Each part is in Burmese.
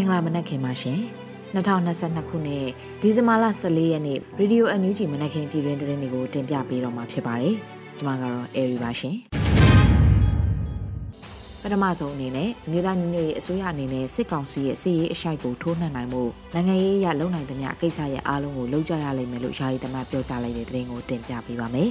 င်္ဂလာမနက်ခင်ပါရှင်2022ခုနှစ်ဒီဇင်ဘာလ14ရက်နေ့ရေဒီယိုအန်ယူဂျီမနက်ခင်းပြည်တွင်သတင်းတွေကိုတင်ပြပေးတော့မှာဖြစ်ပါတယ်ကျွန်မကတော့အေရီပါရှင်ပထမဆုံးအနေနဲ့အမျိုးသားညီညွတ်ရေးအစိုးရအနေနဲ့စစ်ကောင်စီရဲ့စစ်ရေးအရှိုက်ကိုထိုးနှက်နိုင်မှုနိုင်ငံရေးအရလုံနိုင်သမျှကိစ္စရဲ့အားလုံးကိုလုံးကြရလိမ့်မယ်လို့ယာယီသမ္မတပြောကြားလိုက်တဲ့သတင်းကိုတင်ပြပေးပါမယ်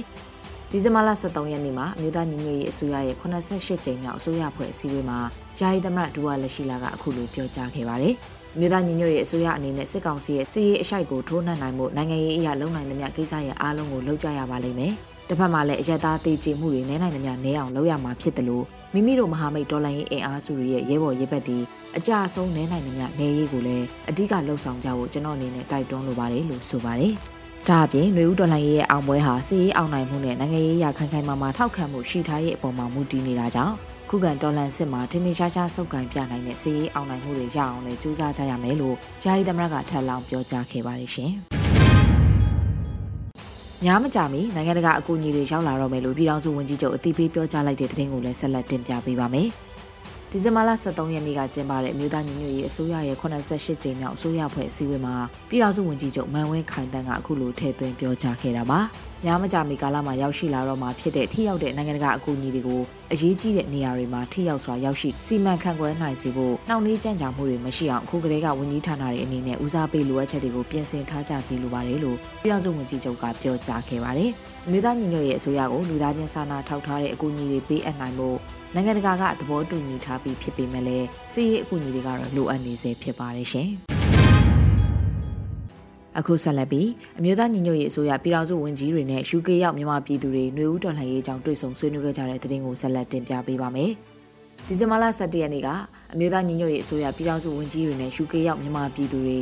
ဒီဇင်ဘာလ23ရက်နေ့မှာအမျိုးသားညီညွတ်ရေးအစိုးရရဲ့88ကြိမ်မြောက်အစိုးရဖွဲ့အစည်းအဝေးမှာယာယီသမ္မတဒူဝါလက်ရှိလာကအခုလိုပြောကြားခဲ့ပါတယ်။မြို့သားညီညွတ်ရေးအစိုးရအနေနဲ့စစ်ကောင်စီရဲ့စီရေးအရှိုက်ကိုထိုးနှက်နိုင်မှုနိုင်ငံရေးအရာလုံနိုင်သမျှကိစ္စရဲ့အားလုံးကိုလုပ်ကြရပါလိမ့်မယ်။တစ်ဖက်မှာလည်းအရက်သားသေးချေမှုတွေနဲနိုင်သမျှနဲအောင်လုပ်ရမှာဖြစ်တယ်လို့မိမိတို့မဟာမိတ်ဒေါ်လာရေးအင်အားစုတွေရဲ့ရဲဘော်ရဲဘက်တီအကြအဆုံးနဲနိုင်သမျှနေရေးကိုလည်းအဓိကလှုံ့ဆော်ကြဖို့ကျွန်တော်အနေနဲ့တိုက်တွန်းလိုပါတယ်လို့ဆိုပါတယ်။ ဒါအပြင်ຫນွေဦးတော်လှန်ရေးရဲ့အောင်ပွဲဟာစီးရေးအောင်နိုင်မှုနဲ့နိုင်ငံရေးရခိုင်ခိုင်မာမာထောက်ခံမှုရှိထားရဲ့အပေါ်မှာမူတည်နေတာကြောင့်ခုခံတော်လှန်စစ်မှာထင်းထင်ရှားရှားစုပ်ကိုင်ပြနိုင်တဲ့စီးရေးအောင်နိုင်မှုတွေရအောင်လည်းကြိုးစားကြရမယ်လို့ယာယီသမရကထပ်လောင်းပြောကြားခဲ့ပါတယ်ရှင်။များမကြမီနိုင်ငံတကာအကူအညီတွေရောက်လာတော့မယ်လို့ပြည်ထောင်စုဝန်ကြီးချုပ်အသိပေးပြောကြားလိုက်တဲ့သတင်းကိုလည်းဆက်လက်တင်ပြပေးပါမယ်။ ဒီဇင်ဘာလ23ရက်နေ့ကကျင်းပတဲ့အမျိုးသားညီညွတ်ရေးအစိုးရရဲ့88ကြိမ်မြောက်အစိုးရဖွဲ့အစည်းအဝေးမှာပြည်ထောင်စုဝန်ကြီးချုပ်မန်ဝင်းခိုင်တန်းကအခုလိုထည့်သွင်းပြောကြားခဲ့တာပါ။ညမကြမီကာလမှာရောက်ရှိလာတော့မှဖြစ်တဲ့ထိရောက်တဲ့နိုင်ငံတကာအကူအညီတွေကိုအရေးကြီးတဲ့နေရာတွေမှာထိရောက်စွာရောက်ရှိစီမံခန့်ခွဲနိုင်စေဖို့နှောင့်နှေးကြန့်ကြာမှုတွေမရှိအောင်အခုကတည်းကဝန်ကြီးဌာနတွေအနေနဲ့ဦးစားပေးလိုအပ်ချက်တွေကိုပြင်ဆင်ထားကြစီလိုပါတယ်လို့ပြည်ထောင်စုဝန်ကြီးချုပ်ကပြောကြားခဲ့ပါတယ်။အမျိုးသားညီညွတ်ရေးအစိုးရကိုလူသားချင်းစာနာထောက်ထားတဲ့အကူအညီတွေပေးအပ်နိုင်ဖို့ နိုင်ငံတကာကသဘောတူညီထားပြီးဖြစ်ပေမဲ့လည်းစီးရေးအကူအညီတွေကတော့လိုအပ်နေစေဖြစ်ပါတယ်ရှင်။အခုဆက်လက်ပြီးအမျိုးသားညီညွတ်ရေးအစိုးရပြည်ထောင်စုဝန်ကြီးတွေနဲ့ UK ရောက်မြန်မာပြည်သူတွေຫນွေဦးတော်လှန်ရေးအကြောင်းတွေ့ဆုံဆွေးနွေးခဲ့ကြတဲ့သတင်းကိုဆက်လက်တင်ပြပေးပါမယ်။ဒီဇင်ဘာလ17ရက်နေ့ကအမျိုးသားညီညွတ်ရေးအစိုးရပြည်ထောင်စုဝန်ကြီးတွေနဲ့ UK ရောက်မြန်မာပြည်သူတွေ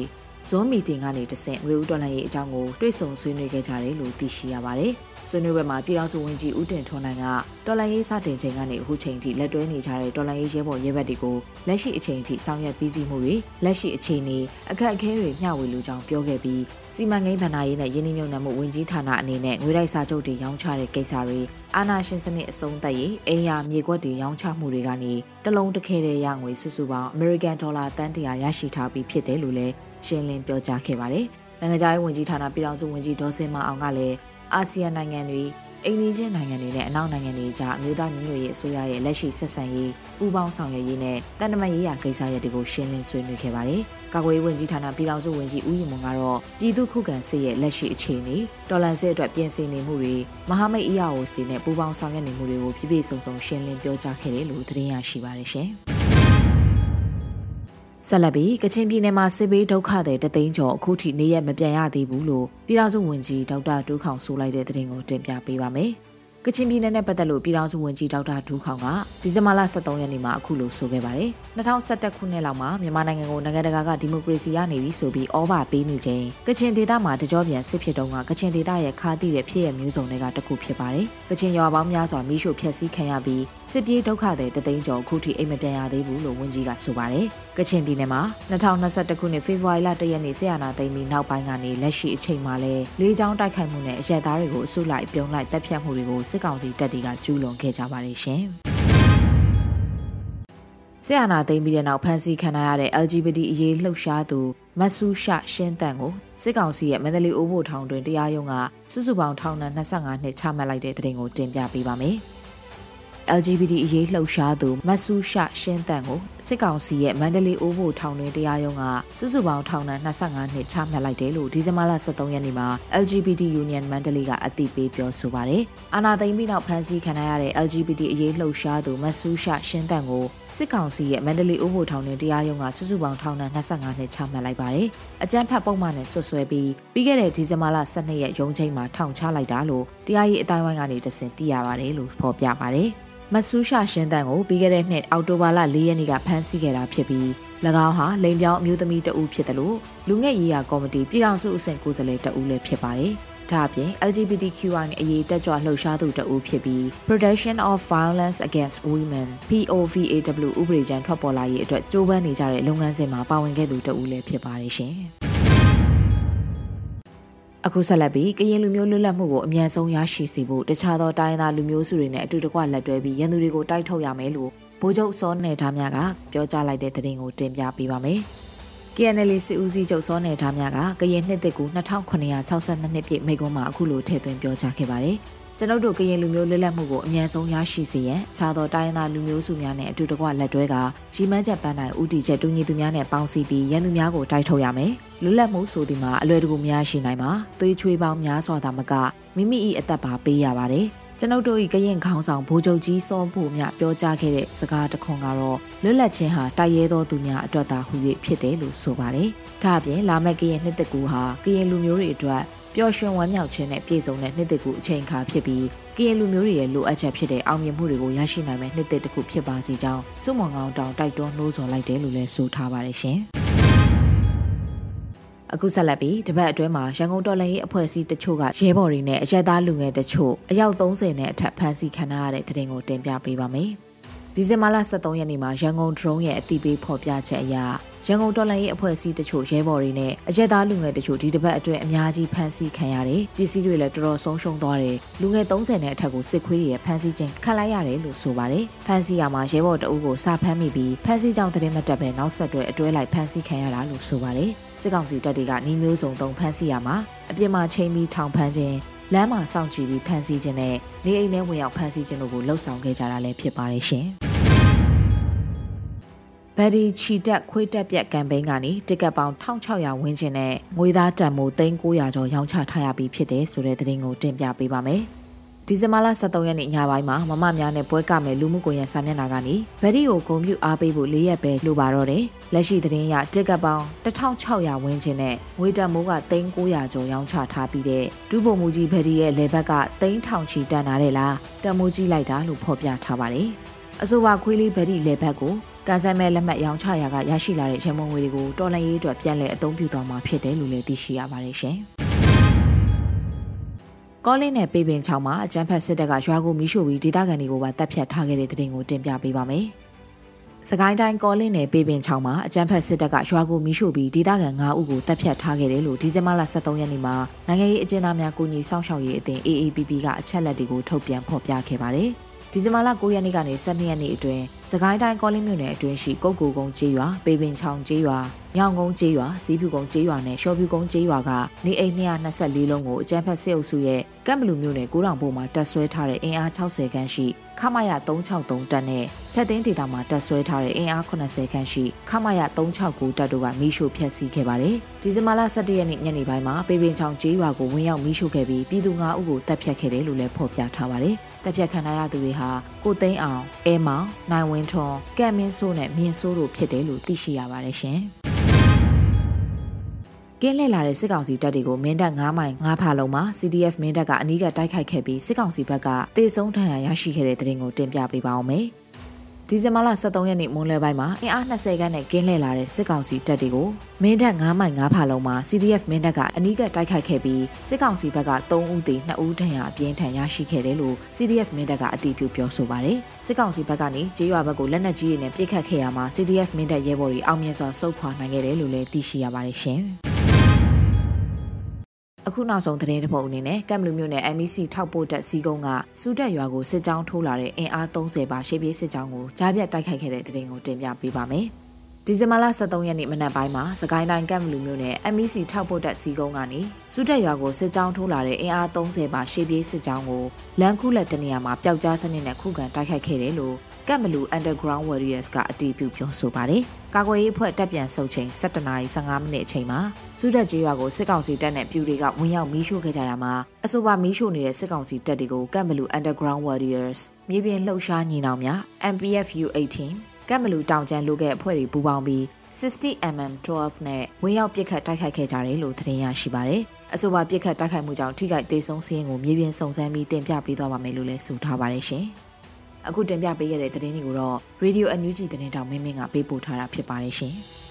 ဇွန်မီတင်ကနေတဆင့်ຫນွေဦးတော်လှန်ရေးအကြောင်းကိုတွေ့ဆုံဆွေးနွေးခဲ့ကြတယ်လို့သိရှိရပါတယ်။ဆွေးနွေးပွဲမှာပြည်ထောင်စုဝန်ကြီးဦးတင်ထွန်းနိုင်ကတော်လိုင်းရေးစတင်ချိန်ကနေအခုချိန်ထိလက်တွဲနေကြတဲ့တော်လိုင်းရေးရဲဘော်ရဲဘက်တွေကိုလက်ရှိအချိန်ထိဆောင်ရွက်ပြီးစီးမှုတွေလက်ရှိအခြေအနေအခက်အခဲတွေမျှဝေလိုကြောင်းပြောခဲ့ပြီးစီမံကိန်းဗဏ္ဍာရေးနဲ့ယင်းနှမြုံနယ်မှုဝန်ကြီးဌာနအနေနဲ့ငွေတိုက်စာချုပ်တွေရောင်းချတဲ့ကိစ္စတွေအာဏာရှင်စနစ်အဆုံးသတ်ရေးအိမ်ယာမြေကွက်တွေရောင်းချမှုတွေကနေတလုံးတစ်ခဲတဲ့ရငွေစုစုပေါင်း American Dollar တန်တရာရရှိထားပြီးဖြစ်တယ်လို့လည်း ရှင်းလင်းပြောကြားခဲ့ပါတယ်။နိုင်ငံခြားရေးဝန်ကြီးဌာနပြည်ထောင်စုဝန်ကြီးဒေါ်စင်မအောင်ကလည်းအာဆီယံနိုင်ငံတွေအိန္ဒိယနိုင်ငံတွေနဲ့အနောက်နိုင်ငံတွေကြားအမျိုးသားညီညွတ်ရေးအစိုးရရဲ့လက်ရှိဆက်ဆံရေးပူးပေါင်းဆောင်ရွက်ရေးနဲ့တန်တမတ်ရေးရာကိစ္စရပ်တွေကိုရှင်းလင်းဆွေးနွေးခဲ့ပါတယ်။ကာကွယ်ရေးဝန်ကြီးဌာနပြည်ထောင်စုဝန်ကြီးဦးရင်မွန်ကတော့ပြည်သူ့ခုခံစစ်ရဲ့လက်ရှိအခြေအနေတော်လန်စစ်အတွက်ပြင်ဆင်နေမှုတွေမဟာမိတ် EAOs တွေနဲ့ပူးပေါင်းဆောင်ရွက်နေမှုတွေကိုပြည့်ပြည့်စုံစုံရှင်းလင်းပြောကြားခဲ့တယ်လို့သတင်းရရှိပါတယ်ရှင်။ ဆက်လက်ပြီးကချင်ပြည်နယ်မှာစစ်ဘေးဒုက္ခတွေတသိန်းကျော်အခုထိနေရမပြန်ရသေးဘူးလို့ပြည်ထောင်စုဝန်ကြီးဒေါက်တာတူးခေါင်ဆိုလိုက်တဲ့သတင်းကိုတင်ပြပေးပါမယ်။ကချင်ပြည်နယ်နဲ့ပတ်သက်လို့ပြည်ထောင်စုဝန်ကြီးဒေါက်တာဒူးခေါင်ကဒီဇင်ဘာလ23ရက်နေ့မှာအခုလိုဆိုခဲ့ပါတယ်။2011ခုနှစ်လောက်မှာမြန်မာနိုင်ငံကိုနိုင်ငံတကာကဒီမိုကရေစီရနေပြီဆိုပြီးဩဘာပေးနေချိန်ကချင်ဒေသမှာတကြောပြန်စစ်ဖြစ်တုန်းကကချင်ဒေသရဲ့ခါးသည့်တဲ့ဖြစ်ရမျိုးစုံတွေကတခုဖြစ်ပါတယ်။ကချင်ရွာပေါင်းများစွာမိရှုဖျက်ဆီးခံရပြီးစစ်ပြေးဒုက္ခတွေတသိန်းကျော်အခုထိအိမ်မပြန်ရသေးဘူးလို့ဝန်ကြီးကဆိုပါတယ်။ ကချင်ပြည်နယ်မှာ2021ခုနှစ်ဖေဖော်ဝါရီလ1ရက်နေ့ဆီယနာသိမ်းပြီးနောက်ပိုင်းကနေလက်ရှိအချိန်မှာလဲလေးချောင်းတိုက်ခိုက်မှုနဲ့အရက်သားတွေကိုအစုလိုက်ပြုံးလိုက်တပ်ဖြတ်မှုတွေကိုစစ်ကောင်စီတပ်တွေကကျူးလွန်ခဲ့ကြပါတယ်ရှင်။ဆရာနာသိမ်းပြီးတဲ့နောက်ဖမ်းဆီးခံရတဲ့ LGBT အရေးလှုပ်ရှားသူမဆူရှရှင်းတန်ကိုစစ်ကောင်စီရဲ့မန္တလေးအိုးဘိုထောင်တွင်တရားရုံးကစုစုပေါင်းထောင်ဒဏ်25နှစ်ချမှတ်လိုက်တဲ့တဲ့တင်ကိုတင်ပြပေးပါမယ်။ LGBT အရေးလှုပ်ရှားသူမဆူရှရှင်းတန်ကိုစစ်ကောင်စီရဲ့မန္တလေးအိုးဘိုထောင်တွင်တရားရုံးကစုစုပေါင်းထောင်ဒဏ်25နှစ်ချမှတ်လိုက်တယ်လို့ဒီဇင်ဘာလ23ရက်နေ့မှာ LGBT Union မန္တလေးကအသိပေးပြောဆိုပါတယ်။အာနာသိမ်းပြီးနောက်ဖမ်းဆီးခံရတဲ့ LGBT အရေးလှုပ်ရှားသူမဆူရှရှင်းတန်ကိုစစ်ကောင်စီရဲ့မန္တလေးအိုးဘိုထောင်တွင်တရားရုံးကစုစုပေါင်းထောင်ဒဏ်25နှစ်ချမှတ်လိုက်ပါတယ်။အကြမ်းဖက်ပုံမှန်နဲ့ဆွဆွဲပြီးပြီးခဲ့တဲ့ဒီဇင်ဘာလ12ရက်ရုံးချိန်မှာထောင်ချလိုက်တာလို့တရားရေးအတိုင်းဝိုင်းကနေတဆင့်သိရပါတယ်လို့ဖော်ပြပါတယ်။ မဆူးရှာရှင်းတန်ကိုပြီးခဲ့တဲ့နှစ်အောက်တိုဘာလ၄ရက်နေ့ကဖမ်းဆီးခဲ့တာဖြစ်ပြီး၎င်းဟာလိန်ပြောင်းအမျိုးသမီးတဦးဖြစ်တယ်လို့လူငယ်ရေးရာကော်မတီပြည်ထောင်စုအဆင့်ကိုယ်စားလှယ်တဦးလည်းဖြစ်ပါတယ်။ဒါအပြင် LGBTQI အရေးတက်ကြွလှုပ်ရှားသူတဦးဖြစ်ပြီး Protection of Violence Against Women POVAW ဥပဒေကြမ်းထွက်ပေါ်လာရေးအတွက်ကြိုးပမ်းနေကြတဲ့လုပ်ငန်းစဉ်မှာပါဝင်ခဲ့သူတဦးလည်းဖြစ်ပါတယ်ရှင်။ အခုဆက်လက်ပြီးကရင်လူမျိုးလွတ်လပ်မှုကိုအမြန်ဆုံးရရှိစေဖို့တခြားသောတိုင်းသားလူမျိုးစုတွေနဲ့အတူတကွလက်တွဲပြီးရန်သူတွေကိုတိုက်ထုတ်ရမယ်လို့ဗိုလ်ချုပ်စောနယ်သားများကပြောကြားလိုက်တဲ့သတင်းကိုတင်ပြပေးပါမယ်။ KNL စစ်ဦးစီးချုပ်စောနယ်သားများကကရင်နှစ်သက်ကူ2962နှစ်ပြည့်မိကုံးမှာအခုလိုထည့်သွင်းပြောကြားခဲ့ပါတယ်။ ကျွန်ုပ်တို့ကရင်လူမျိုးလွတ်လပ်မှုကိုအမြန်ဆုံးရရှိစေရန်ခြားသောတိုင်းရင်းသားလူမျိုးစုများနဲ့အတူတကွလက်တွဲကရီမန်းချက်ပန်းတိုင်းဦးတည်ချက်တူညီသူများနဲ့ပေါင်းစည်းပြီးရန်သူများကိုတိုက်ထုတ်ရမယ်။လွတ်လပ်မှုဆိုဒီမှာအလွယ်တကူမရရှိနိုင်ပါ။သွေးချွေးပေါင်းများစွာသာမကမိမိ၏အသက်ပါပေးရပါတယ်။ကျွန်ုပ်တို့၏ကရင်ခေါင်းဆောင်ဗိုလ်ချုပ်ကြီးစောဖို့မြပြောကြားခဲ့တဲ့စကားတစ်ခွန်းကတော့လွတ်လပ်ခြင်းဟာတိုက်ရဲသောသူများအတွက်သာဟူ၍ဖြစ်တယ်လို့ဆိုပါတယ်။ဒါ့အပြင်လာမယ့်ကရင်နှစ်သက်ကူဟာကရင်လူမျိုးတွေအတွက် ပျော်ရွှင်ဝမ်းမြောက်ခြင်းနဲ့ပြည့်စုံတဲ့နှစ်သက်ကူအချိန်အခါဖြစ်ပြီးကရင်လူမျိုးတွေရဲ့လိုအပ်ချက်ဖြစ်တဲ့အောင်မြင်မှုတွေကိုရရှိနိုင်မယ့်နှစ်သက်တစ်ခုဖြစ်ပါစေကြောင်းစုမွန်ကောင်တောင်တိုက်တွန်းနှိုးဆော်လိုက်တယ်လို့လည်းဆိုထားပါတယ်ရှင်။အခုဆက်လက်ပြီးတပတ်အတွင်းမှာရန်ကုန်တော်လှန်ရေးအဖွဲ့အစည်းတချို့ကရဲဘော်တွေနဲ့အရက်သားလူငယ်တချို့အယောက်30နဲ့အထက်ဖမ်းဆီးခံရတဲ့တဲ့တင်ကိုတင်ပြပေးပါမယ်။ဒီဇင်ဘာလ23ရက်နေ့မှာရန်ကုန် drone ရဲ့အတိပေးဖော်ပြချက်အရ ရန်ကုန်တော်လှန်ရေးအဖွဲ့အစည်းတချို့ရဲဘော်တွေနဲ့အရက်သားလူငယ်တချို့ဒီတစ်ပတ်အတွင်းအများကြီးဖမ်းဆီးခံရတယ်။ပစ္စည်းတွေလည်းတော်တော်ဆုံးရှုံးသွားတယ်။လူငယ်30နဲ့အထက်ကိုစစ်ခွေးတွေရဲ့ဖမ်းဆီးခြင်းခံလိုက်ရတယ်လို့ဆိုပါတယ်။ဖမ်းဆီးရမှာရဲဘော်တအုပ်ကိုစာဖမ်းမိပြီးဖမ်းဆီးကြောင်းတရင်မတက်ပဲနောက်ဆက်တွဲအတွဲလိုက်ဖမ်းဆီးခံရတာလို့ဆိုပါတယ်။စစ်ကောင်စီတပ်တွေကနှီးမျိုးစုံသုံးဖမ်းဆီးရမှာအပြစ်မှာချိန်ပြီးထောင်ဖမ်းခြင်းလမ်းမှာစောင့်ကြည့်ပြီးဖမ်းဆီးခြင်းနဲ့နေအိမ်ထဲဝင်ရောက်ဖမ်းဆီးခြင်းတို့ကိုလှုပ်ဆောင်ခဲ့ကြတာလည်းဖြစ်ပါတယ်ရှင်။ ဗက်ဒီချီတက်ခွေးတက်ပြက်ကမ်ပိန်းကနေတစ်ကက်ပေါင်း1600ဝန်းကျင်နဲ့ငွေသားတန်မိုး3900ကျော်ရောင်းချထားရပြီးဖြစ်တယ်ဆိုတဲ့သတင်းကိုတင်ပြပေးပါမယ်။ဒီဇင်ဘာလ23ရက်နေ့ညပိုင်းမှာမမများနဲ့ပွဲကမဲ့လူမှုကွန်ရက်စာမျက်နှာကနေဗက်ဒီကိုဂုံပြူအားပေးဖို့၄ရက်ပဲလိုပါတော့တယ်။လက်ရှိသတင်းရတစ်ကက်ပေါင်း1600ဝန်းကျင်နဲ့ငွေတန်မိုးက3900ကျော်ရောင်းချထားပြီးတဲ့ဒူးပုံမူကြီးဗက်ဒီရဲ့လေဘက်က3000ချီတန်လာတယ်လားတန်မိုးကြီးလိုက်တာလို့ဖော်ပြထားပါတယ်။အဆိုပါခွေးလေးဗက်ဒီလေဘက်ကို ကန်ဆိုင်မဲ့လက်မှတ်ရောင်းချရာကရရှိလာတဲ့ရမုံငွေတွေကိုတော်လှန်ရေးအတွက်ပြန်လည်အသုံးပြုသွားမှာဖြစ်တယ်လို့လည်းသိရှိရပါတယ်ရှင်။ကောလင်းနဲ့ပေပင်ချောင်းမှာအကြမ်းဖက်စစ်တပ်ကရွာကိုမီးရှို့ပြီးဒေသခံတွေကိုပါတပ်ဖြတ်ထားခဲ့တဲ့တဲ့တင်ကိုတင်ပြပေးပါမယ်။စကိုင်းတိုင်းကောလင်းနယ်ပေပင်ချောင်းမှာအကြမ်းဖက်စစ်တပ်ကရွာကိုမီးရှို့ပြီးဒေသခံ9ဦးကိုတပ်ဖြတ်ထားခဲ့တယ်လို့ဒီဇင်ဘာလ23ရက်နေ့မှာနိုင်ငံရေးအကျဉ်းသားများကူညီစောင့်ရှောက်ရေးအသင်း AAPP ကအချက်လက်တွေကိုထုတ်ပြန်ဖော်ပြခဲ့ပါတယ်။ ဒီဇင်ဘာလ9ရက်နေ့ကနေ12ရက်နေ့အတွင်းစကိုင်းတိုင်းကောလင်းမြို့နယ်အတွင်းရှိကုတ်ကူကုန်းကျေးရွာပေပင်ချောင်းကျေးရွာညောင်ကုန်းကျေးရွာစီးဖြူကုန်းကျေးရွာနဲ့ရှော်ဖြူကုန်းကျေးရွာကနေအိမ်224လုံးကိုအကြမ်းဖက်စစ်အုပ်စုရဲ့ကမ်ဘလူမြို့နယ်ကိုတောင်ပေါ်မှာတပ်ဆွဲထားတဲ့အင်အား60ခန်းရှိခမရ363တပ်နဲ့ချက်သိန်းဒေသမှာတပ်ဆွဲထားတဲ့အင်အား80ခန်းရှိခမရ369တပ်တို့ကမီးရှို့ဖျက်ဆီးခဲ့ပါတယ်။ဒီဇင်ဘာလ17ရက်နေ့ညနေပိုင်းမှာပေပင်ချောင်းကျေးရွာကိုဝင်ရောက်မီးရှို့ခဲ့ပြီးပြည်သူ9ဦးကိုတပ်ဖြတ်ခဲ့တယ်လို့လည်းဖော်ပြထားပါတယ်။ တပ်ဖြတ်ခံရသူတွေဟာကိုသိန်းအောင်၊အဲမောင်၊နိုင်ဝင်းထွန်း၊ကံမင်းဆိုးနဲ့မြင်းဆိုးတို့ဖြစ်တယ်လို့သိရှိရပါတယ်ရှင်။ကင်းလှည့်လာတဲ့စစ်ကောင်စီတပ်တွေကိုမင်းတပ်9မိုင်9ဖာလုံးမှာ CDF မင်းတပ်ကအနီးကတိုက်ခိုက်ခဲ့ပြီးစစ်ကောင်စီဘက်ကတေဆုံးထဏ်ရာရရှိခဲ့တဲ့တဲ့ရင်ကိုတင်ပြပေးပါောင်းမယ်။ ဒီဇင်ဘာလ23ရက်နေ့မွန်းလွဲပိုင်းမှာအင်အား20ခန်းနဲ့ကင်းလှည့်လာတဲ့စစ်ကောင်စီတပ်တွေကိုမင်းတပ်9မိုင်9ဖာလုံးမှာ CDF မင်းတပ်ကအနီးကတိုက်ခိုက်ခဲ့ပြီးစစ်ကောင်စီဘက်က3ဦးသေ2ဦးဒဏ်ရာအပြင်းထန်ရရှိခဲ့တယ်လို့ CDF မင်းတပ်ကအတည်ပြုပြောဆိုပါတယ်စစ်ကောင်စီဘက်ကနေကျေးရွာဘက်ကိုလက်နက်ကြီးတွေနဲ့ပစ်ခတ်ခဲ့ရမှာ CDF မင်းတပ်ရဲဘော်တွေအောင်မြင်စွာစုခွာနိုင်ခဲ့တယ်လို့လည်းသိရှိရပါတယ်ရှင် အခုနောက်ဆုံးသတင်းတစ်ပုဒ်အနေနဲ့ကမ်ဘလူမြို့နယ် MEC ထောက်ပို့တက်စီကုန်းကစူတက်ရွာကိုစစ်ကြောင်းထိုးလာတဲ့အင်အား30ပါရှေ့ပြေးစစ်ကြောင်းကိုကြားပြတ်တိုက်ခိုက်ခဲ့တဲ့သတင်းကိုတင်ပြပေးပါမယ်။ ဒီဇင်ဘာလ23ရက်နေ့မနက်ပိုင်းမှာစကိုင်းတိုင်းကမ်ဘလူမြို့နယ် MEC ထောက်ပို့တပ်စီကုန်းကနေစုတက်ရွာကိုစစ်ကြောင်းထိုးလာတဲ့အင်အား30ပါရှေ့ပြေးစစ်ကြောင်းကိုလမ်းခုလက်တနေရာမှာပျောက်ကြားစနစ်နဲ့ခုခံတိုက်ခိုက်ခဲ့တယ်လို့ကမ်ဘလူ Underground Warriors ကအတည်ပြုပြောဆိုပါတယ်။ကာကွယ်ရေးအဖွဲ့တပ်ပြန်ဆုတ်ချိန်7:15မိနစ်အချိန်မှာစုတက်ကျေးရွာကိုစစ်ကောင်စီတပ်နဲ့ပြူတွေကဝင်ရောက်မီးရှို့ခဲ့ကြရမှာအဆိုပါမီးရှို့နေတဲ့စစ်ကောင်စီတပ်တွေကိုကမ်ဘလူ Underground Warriors မြေပြင်လှုပ်ရှားညီနောင်များ MPFU18 ကတ်မလူတောင်ကျန်းလိုကဲအဖွဲ့တွေပူးပေါင်းပြီး 60mm12 နဲ့ဝင်ရောက်ပစ်ခတ်တိုက်ခိုက်ခဲ့ကြတယ်လို့သတင်းရရှိပါတယ်။အဆိုပါပစ်ခတ်တိုက်ခိုက်မှုကြောင့်ထိခိုက်ဒေဆုံးစည်းရင်းကိုမြေပြင်စုံစမ်းပြီးတင်ပြပေးသွားပါမယ်လို့လည်းဆိုထားပါတယ်ရှင်။အခုတင်ပြပေးရတဲ့သတင်းတွေကိုတော့ Radio NUG သတင်းတောင်မင်းမင်းကပေးပို့ထားတာဖြစ်ပါတယ်ရှင်။